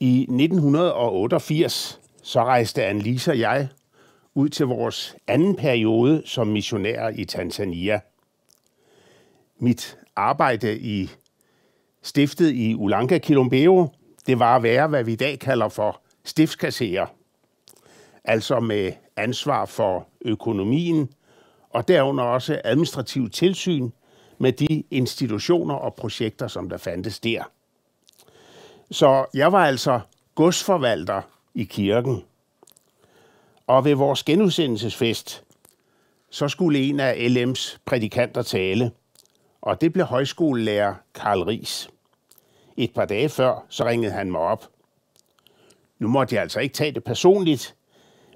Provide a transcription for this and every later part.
I 1988 så rejste Annelise og jeg ud til vores anden periode som missionærer i Tanzania. Mit arbejde i stiftet i Ulanka Kilombeo, det var at være, hvad vi i dag kalder for stiftskasserer. Altså med ansvar for økonomien og derunder også administrativ tilsyn med de institutioner og projekter, som der fandtes der. Så jeg var altså godsforvalter i kirken. Og ved vores genudsendelsesfest, så skulle en af LM's prædikanter tale, og det blev højskolelærer Karl Ries. Et par dage før, så ringede han mig op. Nu måtte jeg altså ikke tage det personligt,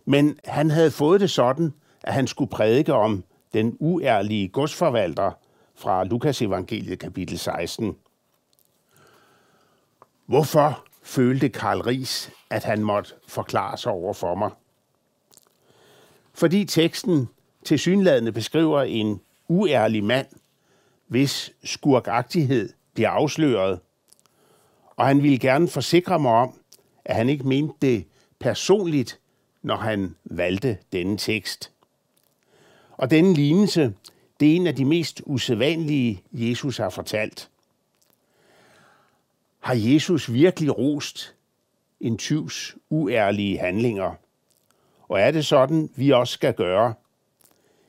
men han havde fået det sådan, at han skulle prædike om den uærlige godsforvalter fra Lukas evangeliet kapitel 16. Hvorfor følte Karl Ries, at han måtte forklare sig over for mig? Fordi teksten til synladende beskriver en uærlig mand, hvis skurkagtighed bliver afsløret, og han ville gerne forsikre mig om, at han ikke mente det personligt, når han valgte denne tekst. Og denne lignelse, det er en af de mest usædvanlige, Jesus har fortalt. Har Jesus virkelig rost en tyvs uærlige handlinger? Og er det sådan, vi også skal gøre?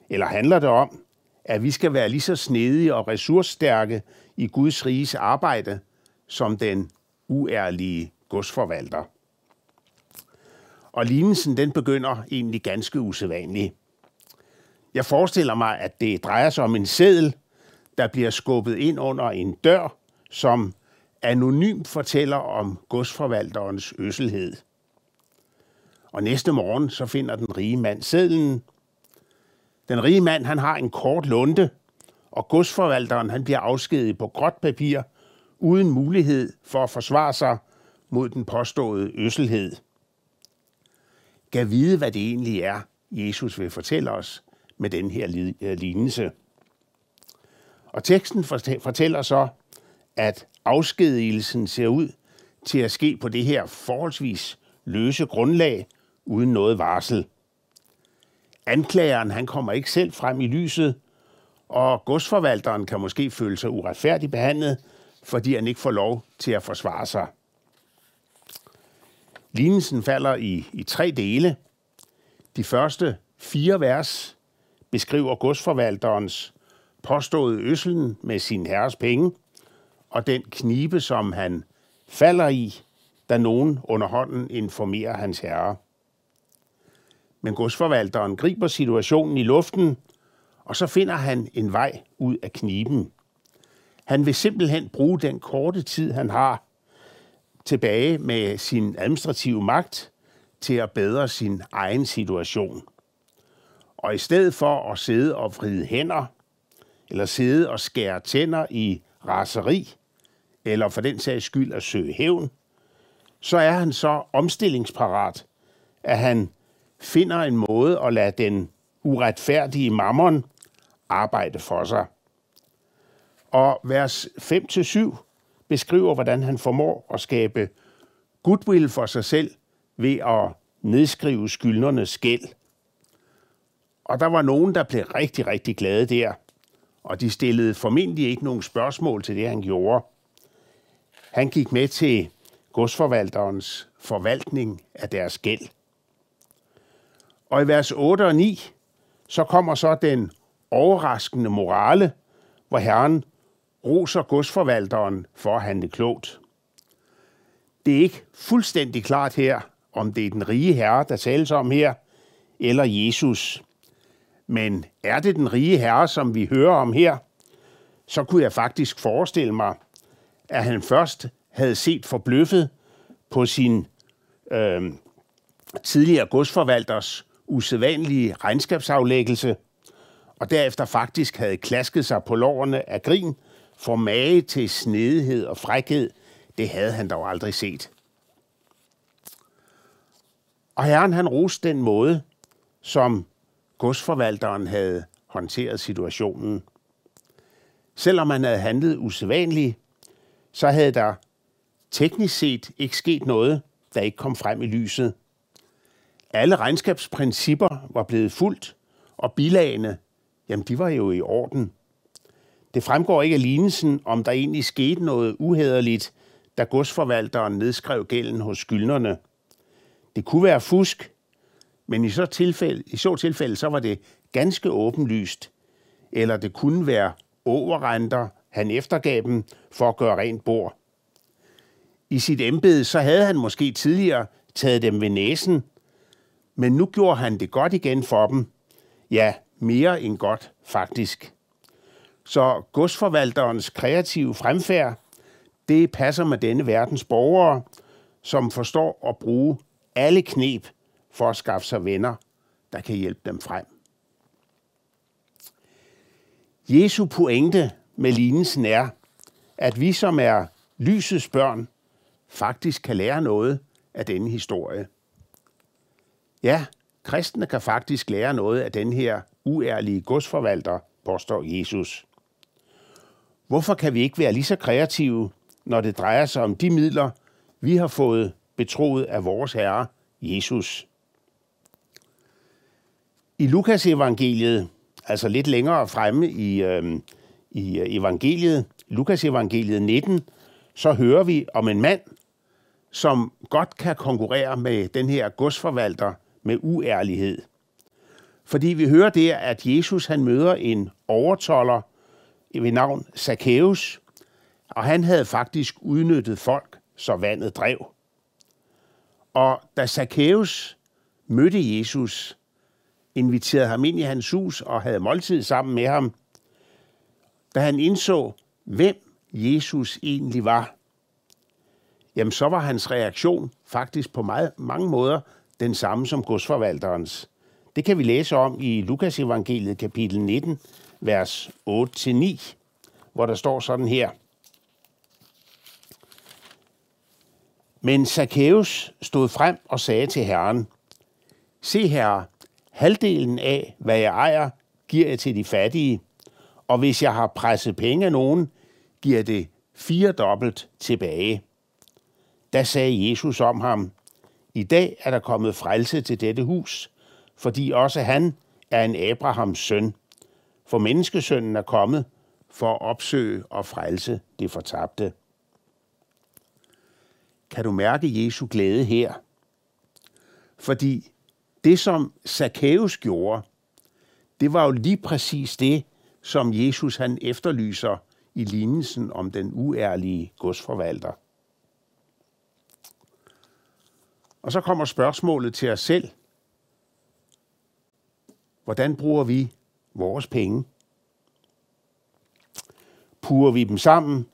Eller handler det om, at vi skal være lige så snedige og ressourcestærke i Guds riges arbejde, som den uærlige godsforvalter? Og lignelsen den begynder egentlig ganske usædvanligt. Jeg forestiller mig, at det drejer sig om en seddel, der bliver skubbet ind under en dør, som anonym fortæller om godsforvalterens øsselhed. Og næste morgen så finder den rige mand sedlen. Den rige mand han har en kort lunde, og godsforvalteren han bliver afskediget på gråt papir, uden mulighed for at forsvare sig mod den påståede øsselhed. Gav vide, hvad det egentlig er, Jesus vil fortælle os med den her øh, lignelse. Og teksten fortæller så, at afskedigelsen ser ud til at ske på det her forholdsvis løse grundlag, uden noget varsel. Anklageren han kommer ikke selv frem i lyset, og godsforvalteren kan måske føle sig uretfærdigt behandlet, fordi han ikke får lov til at forsvare sig. Lignelsen falder i, i tre dele. De første fire vers beskriver godsforvalterens påståede øslen med sin herres penge, og den knibe, som han falder i, da nogen under hånden informerer hans herre. Men godsforvalteren griber situationen i luften, og så finder han en vej ud af kniben. Han vil simpelthen bruge den korte tid, han har tilbage med sin administrative magt til at bedre sin egen situation. Og i stedet for at sidde og vride hænder, eller sidde og skære tænder i raseri, eller for den sags skyld at søge hævn, så er han så omstillingsparat, at han finder en måde at lade den uretfærdige mammon arbejde for sig. Og vers 5-7 beskriver, hvordan han formår at skabe goodwill for sig selv ved at nedskrive skyldnernes gæld. Og der var nogen, der blev rigtig, rigtig glade der, og de stillede formentlig ikke nogen spørgsmål til det, han gjorde. Han gik med til godsforvalterens forvaltning af deres gæld. Og i vers 8 og 9, så kommer så den overraskende morale, hvor Herren roser godsforvalteren for at handle klogt. Det er ikke fuldstændig klart her, om det er den rige herre, der tales om her, eller Jesus. Men er det den rige herre, som vi hører om her, så kunne jeg faktisk forestille mig, at han først havde set forbløffet på sin øh, tidligere godsforvalters usædvanlige regnskabsaflæggelse, og derefter faktisk havde klasket sig på lårene af grin, for mage til snedighed og frækhed, det havde han dog aldrig set. Og herren han roste den måde, som godsforvalteren havde håndteret situationen. Selvom han havde handlet usædvanligt, så havde der teknisk set ikke sket noget, der ikke kom frem i lyset. Alle regnskabsprincipper var blevet fuldt, og bilagene, jamen de var jo i orden. Det fremgår ikke af lignelsen, om der egentlig skete noget uhederligt, da godsforvalteren nedskrev gælden hos skyldnerne. Det kunne være fusk, men i så tilfælde, i så tilfælde så var det ganske åbenlyst, eller det kunne være overrenter, han eftergav dem for at gøre rent bord. I sit embede så havde han måske tidligere taget dem ved næsen, men nu gjorde han det godt igen for dem. Ja, mere end godt faktisk. Så godsforvalterens kreative fremfærd, det passer med denne verdens borgere, som forstår at bruge alle knep for at skaffe sig venner, der kan hjælpe dem frem. Jesu pointe med lignelsen er, at vi som er lysets børn, faktisk kan lære noget af denne historie. Ja, kristne kan faktisk lære noget af den her uærlige godsforvalter, påstår Jesus. Hvorfor kan vi ikke være lige så kreative, når det drejer sig om de midler, vi har fået betroet af vores Herre, Jesus? I Lukas evangeliet, altså lidt længere fremme i, øh, i øh, evangeliet, Lukas evangeliet 19, så hører vi om en mand, som godt kan konkurrere med den her godsforvalter med uærlighed. Fordi vi hører der, at Jesus han møder en overtoller ved navn Zacchaeus, og han havde faktisk udnyttet folk, så vandet drev. Og da Zacchaeus mødte Jesus, inviterede ham ind i hans hus og havde måltid sammen med ham, da han indså, hvem Jesus egentlig var, jamen så var hans reaktion faktisk på meget, mange måder den samme som godsforvalterens. Det kan vi læse om i Lukas evangeliet kapitel 19, vers 8-9, hvor der står sådan her. Men Zacchaeus stod frem og sagde til Herren, Se herre, halvdelen af, hvad jeg ejer, giver jeg til de fattige, og hvis jeg har presset penge af nogen, giver det fire dobbelt tilbage. Da sagde Jesus om ham, I dag er der kommet frelse til dette hus, fordi også han er en Abrahams søn. For menneskesønnen er kommet for at opsøge og frelse det fortabte. Kan du mærke Jesu glæde her? Fordi det, som Zacchaeus gjorde, det var jo lige præcis det, som Jesus han efterlyser i lignelsen om den uærlige godsforvalter. Og så kommer spørgsmålet til os selv. Hvordan bruger vi vores penge? Purer vi dem sammen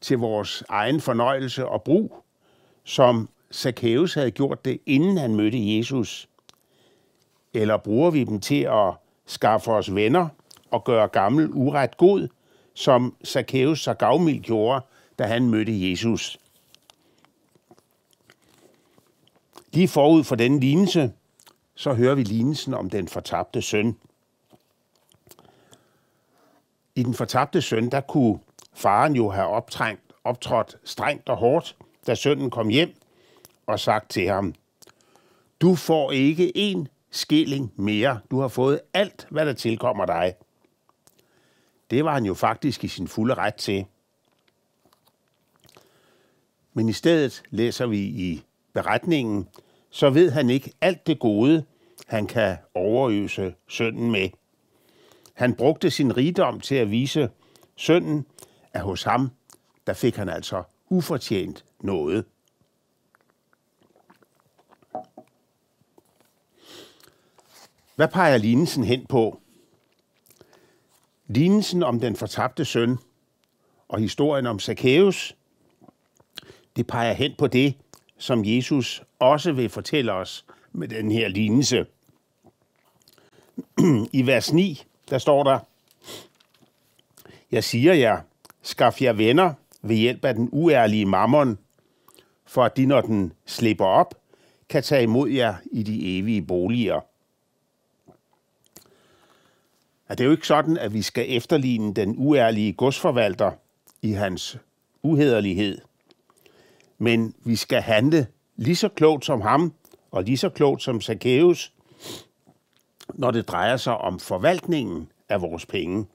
til vores egen fornøjelse og brug, som Zacchaeus havde gjort det, inden han mødte Jesus? Eller bruger vi dem til at skaffe os venner og gøre gammel uret god, som Zacchaeus så gavmild gjorde, da han mødte Jesus? Lige forud for denne lignelse, så hører vi lignelsen om den fortabte søn. I den fortabte søn, der kunne faren jo have optrængt, optrådt strengt og hårdt, da sønnen kom hjem og sagt til ham, du får ikke en skilling mere. Du har fået alt, hvad der tilkommer dig. Det var han jo faktisk i sin fulde ret til. Men i stedet læser vi i beretningen, så ved han ikke alt det gode, han kan overøse sønnen med. Han brugte sin rigdom til at vise sønnen, at hos ham, der fik han altså ufortjent noget. Hvad peger lignelsen hen på? Lignelsen om den fortabte søn og historien om Zacchaeus, det peger hen på det, som Jesus også vil fortælle os med den her lignelse. I vers 9, der står der, Jeg siger jer, skaf jer venner ved hjælp af den uærlige mammon, for at de, når den slipper op, kan tage imod jer i de evige boliger at det er jo ikke sådan, at vi skal efterligne den uærlige godsforvalter i hans uhederlighed. Men vi skal handle lige så klogt som ham, og lige så klogt som Zacchaeus, når det drejer sig om forvaltningen af vores penge.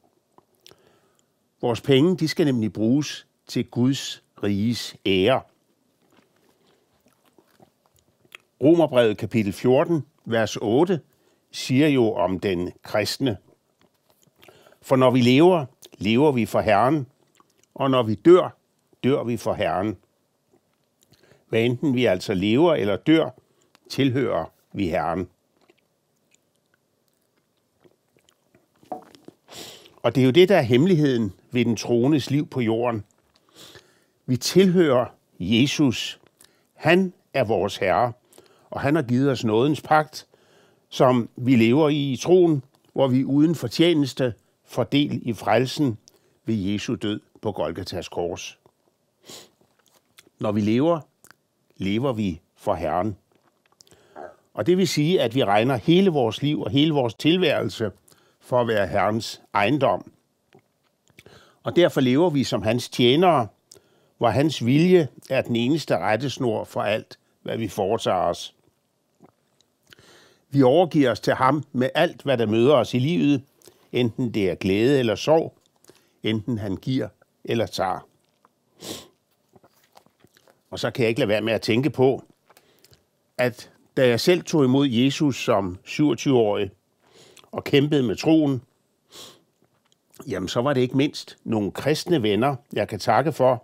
Vores penge, de skal nemlig bruges til Guds riges ære. Romerbrevet kapitel 14, vers 8, siger jo om den kristne. For når vi lever, lever vi for Herren, og når vi dør, dør vi for Herren. Hvad enten vi altså lever eller dør, tilhører vi Herren. Og det er jo det, der er hemmeligheden ved den troendes liv på jorden. Vi tilhører Jesus. Han er vores Herre, og han har givet os nådens pagt, som vi lever i i troen, hvor vi uden fortjeneste får del i frelsen ved Jesu død på Golgatas kors. Når vi lever, lever vi for Herren. Og det vil sige, at vi regner hele vores liv og hele vores tilværelse for at være Herrens ejendom. Og derfor lever vi som hans tjenere, hvor hans vilje er den eneste rettesnor for alt, hvad vi foretager os. Vi overgiver os til ham med alt, hvad der møder os i livet, enten det er glæde eller sorg, enten han giver eller tager. Og så kan jeg ikke lade være med at tænke på, at da jeg selv tog imod Jesus som 27-årig og kæmpede med troen, jamen så var det ikke mindst nogle kristne venner, jeg kan takke for,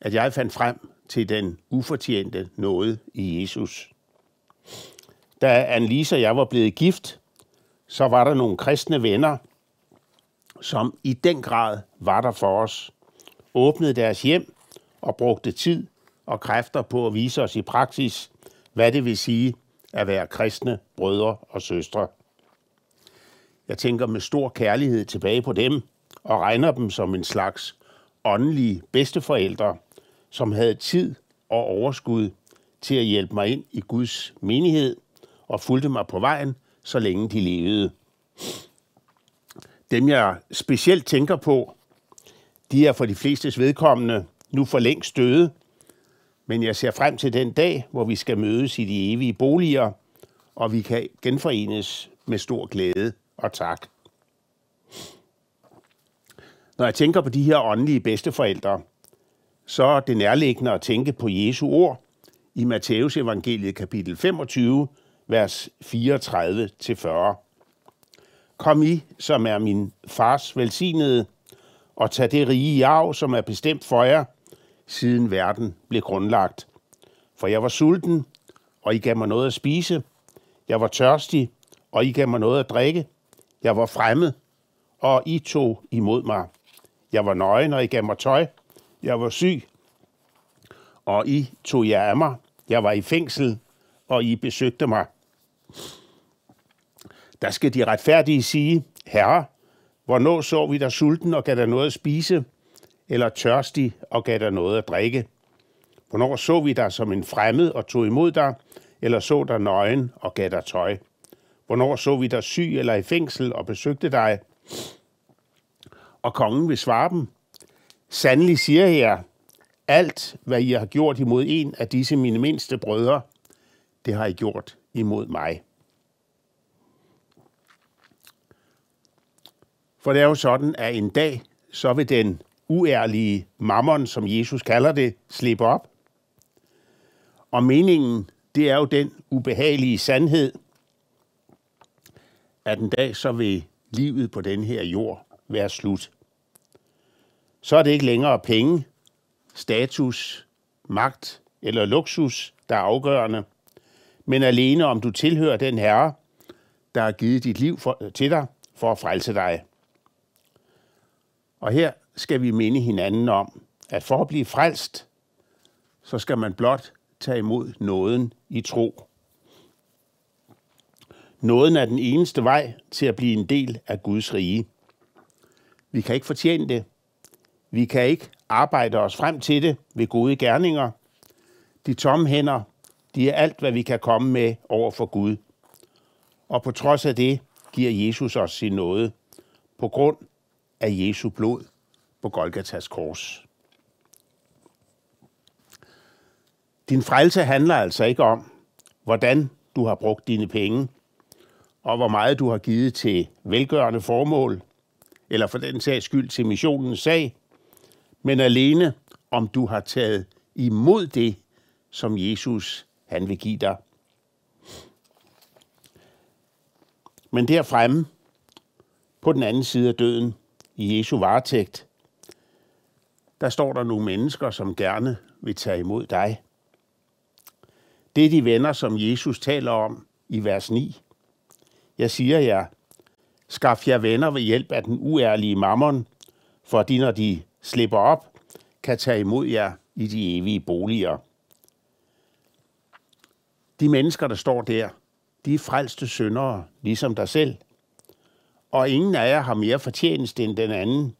at jeg fandt frem til den ufortjente nåde i Jesus. Da Annelise og jeg var blevet gift, så var der nogle kristne venner, som i den grad var der for os, åbnede deres hjem og brugte tid og kræfter på at vise os i praksis, hvad det vil sige at være kristne brødre og søstre. Jeg tænker med stor kærlighed tilbage på dem og regner dem som en slags åndelige bedsteforældre, som havde tid og overskud til at hjælpe mig ind i Guds menighed og fulgte mig på vejen, så længe de levede. Dem jeg specielt tænker på, de er for de flestes vedkommende nu for længst døde, men jeg ser frem til den dag, hvor vi skal mødes i de evige boliger, og vi kan genforenes med stor glæde og tak. Når jeg tænker på de her åndelige bedsteforældre, så er det nærliggende at tænke på Jesu ord i Matteus evangeliet kapitel 25, vers 34-40. Kom I, som er min fars velsignede, og tag det rige i arv, som er bestemt for jer, siden verden blev grundlagt. For jeg var sulten, og I gav mig noget at spise. Jeg var tørstig, og I gav mig noget at drikke. Jeg var fremmed, og I tog imod mig. Jeg var nøgen, og I gav mig tøj. Jeg var syg, og I tog jer af mig. Jeg var i fængsel, og I besøgte mig. Der skal de retfærdige sige, Herre, hvornår så vi dig sulten og gav dig noget at spise, eller tørstig og gav dig noget at drikke? Hvornår så vi dig som en fremmed og tog imod dig, eller så dig nøgen og gav dig tøj? Hvornår så vi dig syg eller i fængsel og besøgte dig? Og kongen vil svare dem, Sandelig siger jeg, alt hvad I har gjort imod en af disse mine mindste brødre, det har I gjort imod mig. For det er jo sådan, at en dag, så vil den uærlige mammon, som Jesus kalder det, slippe op. Og meningen, det er jo den ubehagelige sandhed, at en dag så vil livet på den her jord være slut. Så er det ikke længere penge, status, magt eller luksus, der er afgørende, men alene om du tilhører den herre, der har givet dit liv for, til dig for at frelse dig. Og her skal vi minde hinanden om, at for at blive frelst, så skal man blot tage imod nåden i tro. Nåden er den eneste vej til at blive en del af Guds rige. Vi kan ikke fortjene det. Vi kan ikke arbejde os frem til det ved gode gerninger. De tomme hænder, de er alt, hvad vi kan komme med over for Gud. Og på trods af det giver Jesus os sin nåde på grund af Jesu blod på Golgatas kors. Din frelse handler altså ikke om, hvordan du har brugt dine penge, og hvor meget du har givet til velgørende formål, eller for den sags skyld til missionens sag, men alene om du har taget imod det, som Jesus han vil give dig. Men derfremme, på den anden side af døden, i Jesu varetægt, der står der nogle mennesker, som gerne vil tage imod dig. Det er de venner, som Jesus taler om i vers 9. Jeg siger jer, skaf jer venner ved hjælp af den uærlige mammon, for de, når de slipper op, kan tage imod jer i de evige boliger. De mennesker, der står der, de er frelste syndere, ligesom dig selv. Og ingen af jer har mere fortjeneste end den anden.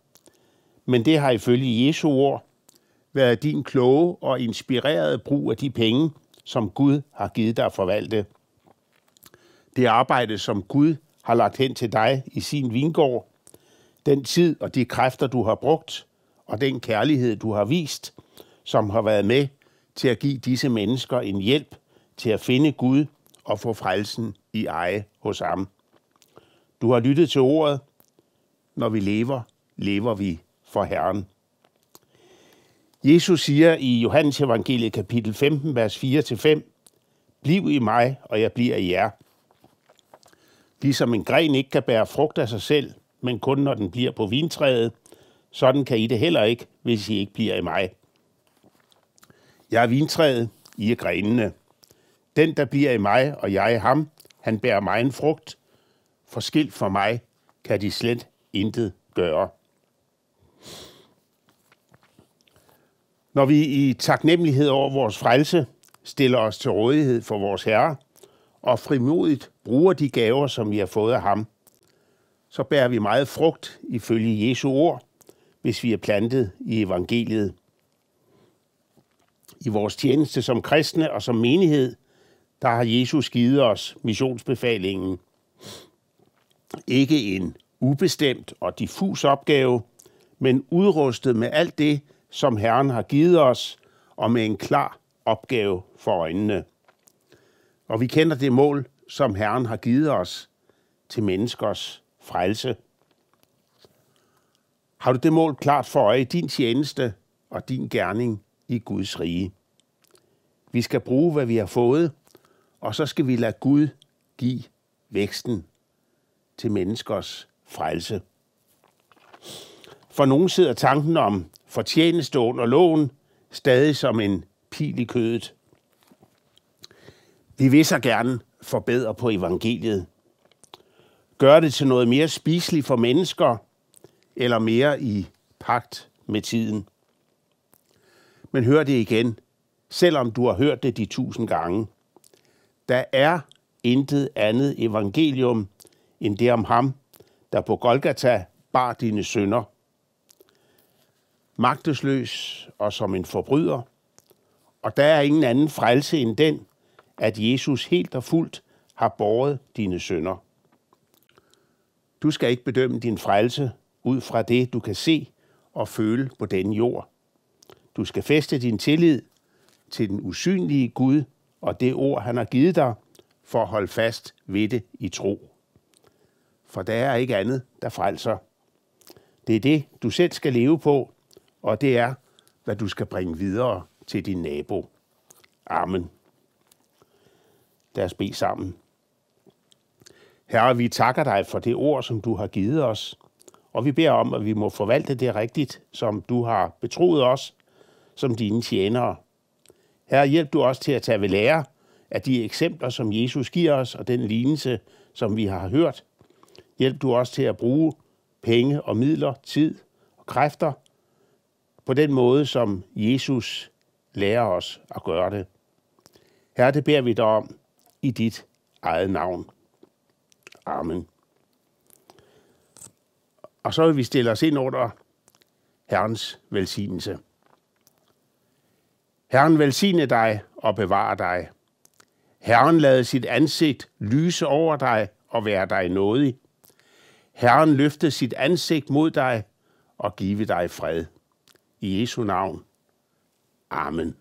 Men det har ifølge Jesu ord været din kloge og inspirerede brug af de penge, som Gud har givet dig at forvalte. Det arbejde, som Gud har lagt hen til dig i sin vingård, den tid og de kræfter, du har brugt, og den kærlighed, du har vist, som har været med til at give disse mennesker en hjælp til at finde Gud og få frelsen i eje hos ham. Du har lyttet til ordet. Når vi lever, lever vi for Herren. Jesus siger i Johannes evangeliet kapitel 15, vers 4-5, Bliv i mig, og jeg bliver i jer. Ligesom en gren ikke kan bære frugt af sig selv, men kun når den bliver på vintræet, sådan kan I det heller ikke, hvis I ikke bliver i mig. Jeg er vintræet, I er grenene. Den, der bliver i mig, og jeg i ham, han bærer mig en frugt. Forskilt for mig kan de slet intet gøre. Når vi i taknemmelighed over vores frelse stiller os til rådighed for vores Herre og frimodigt bruger de gaver, som vi har fået af ham, så bærer vi meget frugt ifølge Jesu ord, hvis vi er plantet i evangeliet. I vores tjeneste som kristne og som menighed, der har Jesus givet os missionsbefalingen. Ikke en ubestemt og diffus opgave, men udrustet med alt det, som Herren har givet os, og med en klar opgave for øjnene. Og vi kender det mål, som Herren har givet os til menneskers frelse. Har du det mål klart for øje i din tjeneste og din gerning i Guds rige? Vi skal bruge, hvad vi har fået, og så skal vi lade Gud give væksten til menneskers frelse. For nogen sidder tanken om fortjeneste under loven stadig som en pil i kødet. Vi vil så gerne forbedre på evangeliet. Gør det til noget mere spiseligt for mennesker, eller mere i pagt med tiden. Men hør det igen, selvom du har hørt det de tusind gange. Der er intet andet evangelium end det om ham, der på Golgata bar dine sønder. Magtesløs og som en forbryder. Og der er ingen anden frelse end den, at Jesus helt og fuldt har båret dine sønder. Du skal ikke bedømme din frelse ud fra det, du kan se og føle på denne jord. Du skal feste din tillid til den usynlige Gud og det ord, han har givet dig, for at holde fast ved det i tro. For der er ikke andet, der frelser. Det er det, du selv skal leve på, og det er, hvad du skal bringe videre til din nabo. Amen. Lad os bede sammen. Herre, vi takker dig for det ord, som du har givet os, og vi beder om, at vi må forvalte det rigtigt, som du har betroet os som dine tjenere. Herre, hjælp du os til at tage ved lære af de eksempler, som Jesus giver os, og den lignelse, som vi har hørt. Hjælp du os til at bruge penge og midler, tid og kræfter på den måde, som Jesus lærer os at gøre det. Herre, det beder vi dig om i dit eget navn. Amen. Og så vil vi stille os ind under Herrens velsignelse. Herren velsigne dig og bevare dig. Herren lade sit ansigt lyse over dig og være dig nådig. Herren løfte sit ansigt mod dig og give dig fred. I Jesu navn. Amen.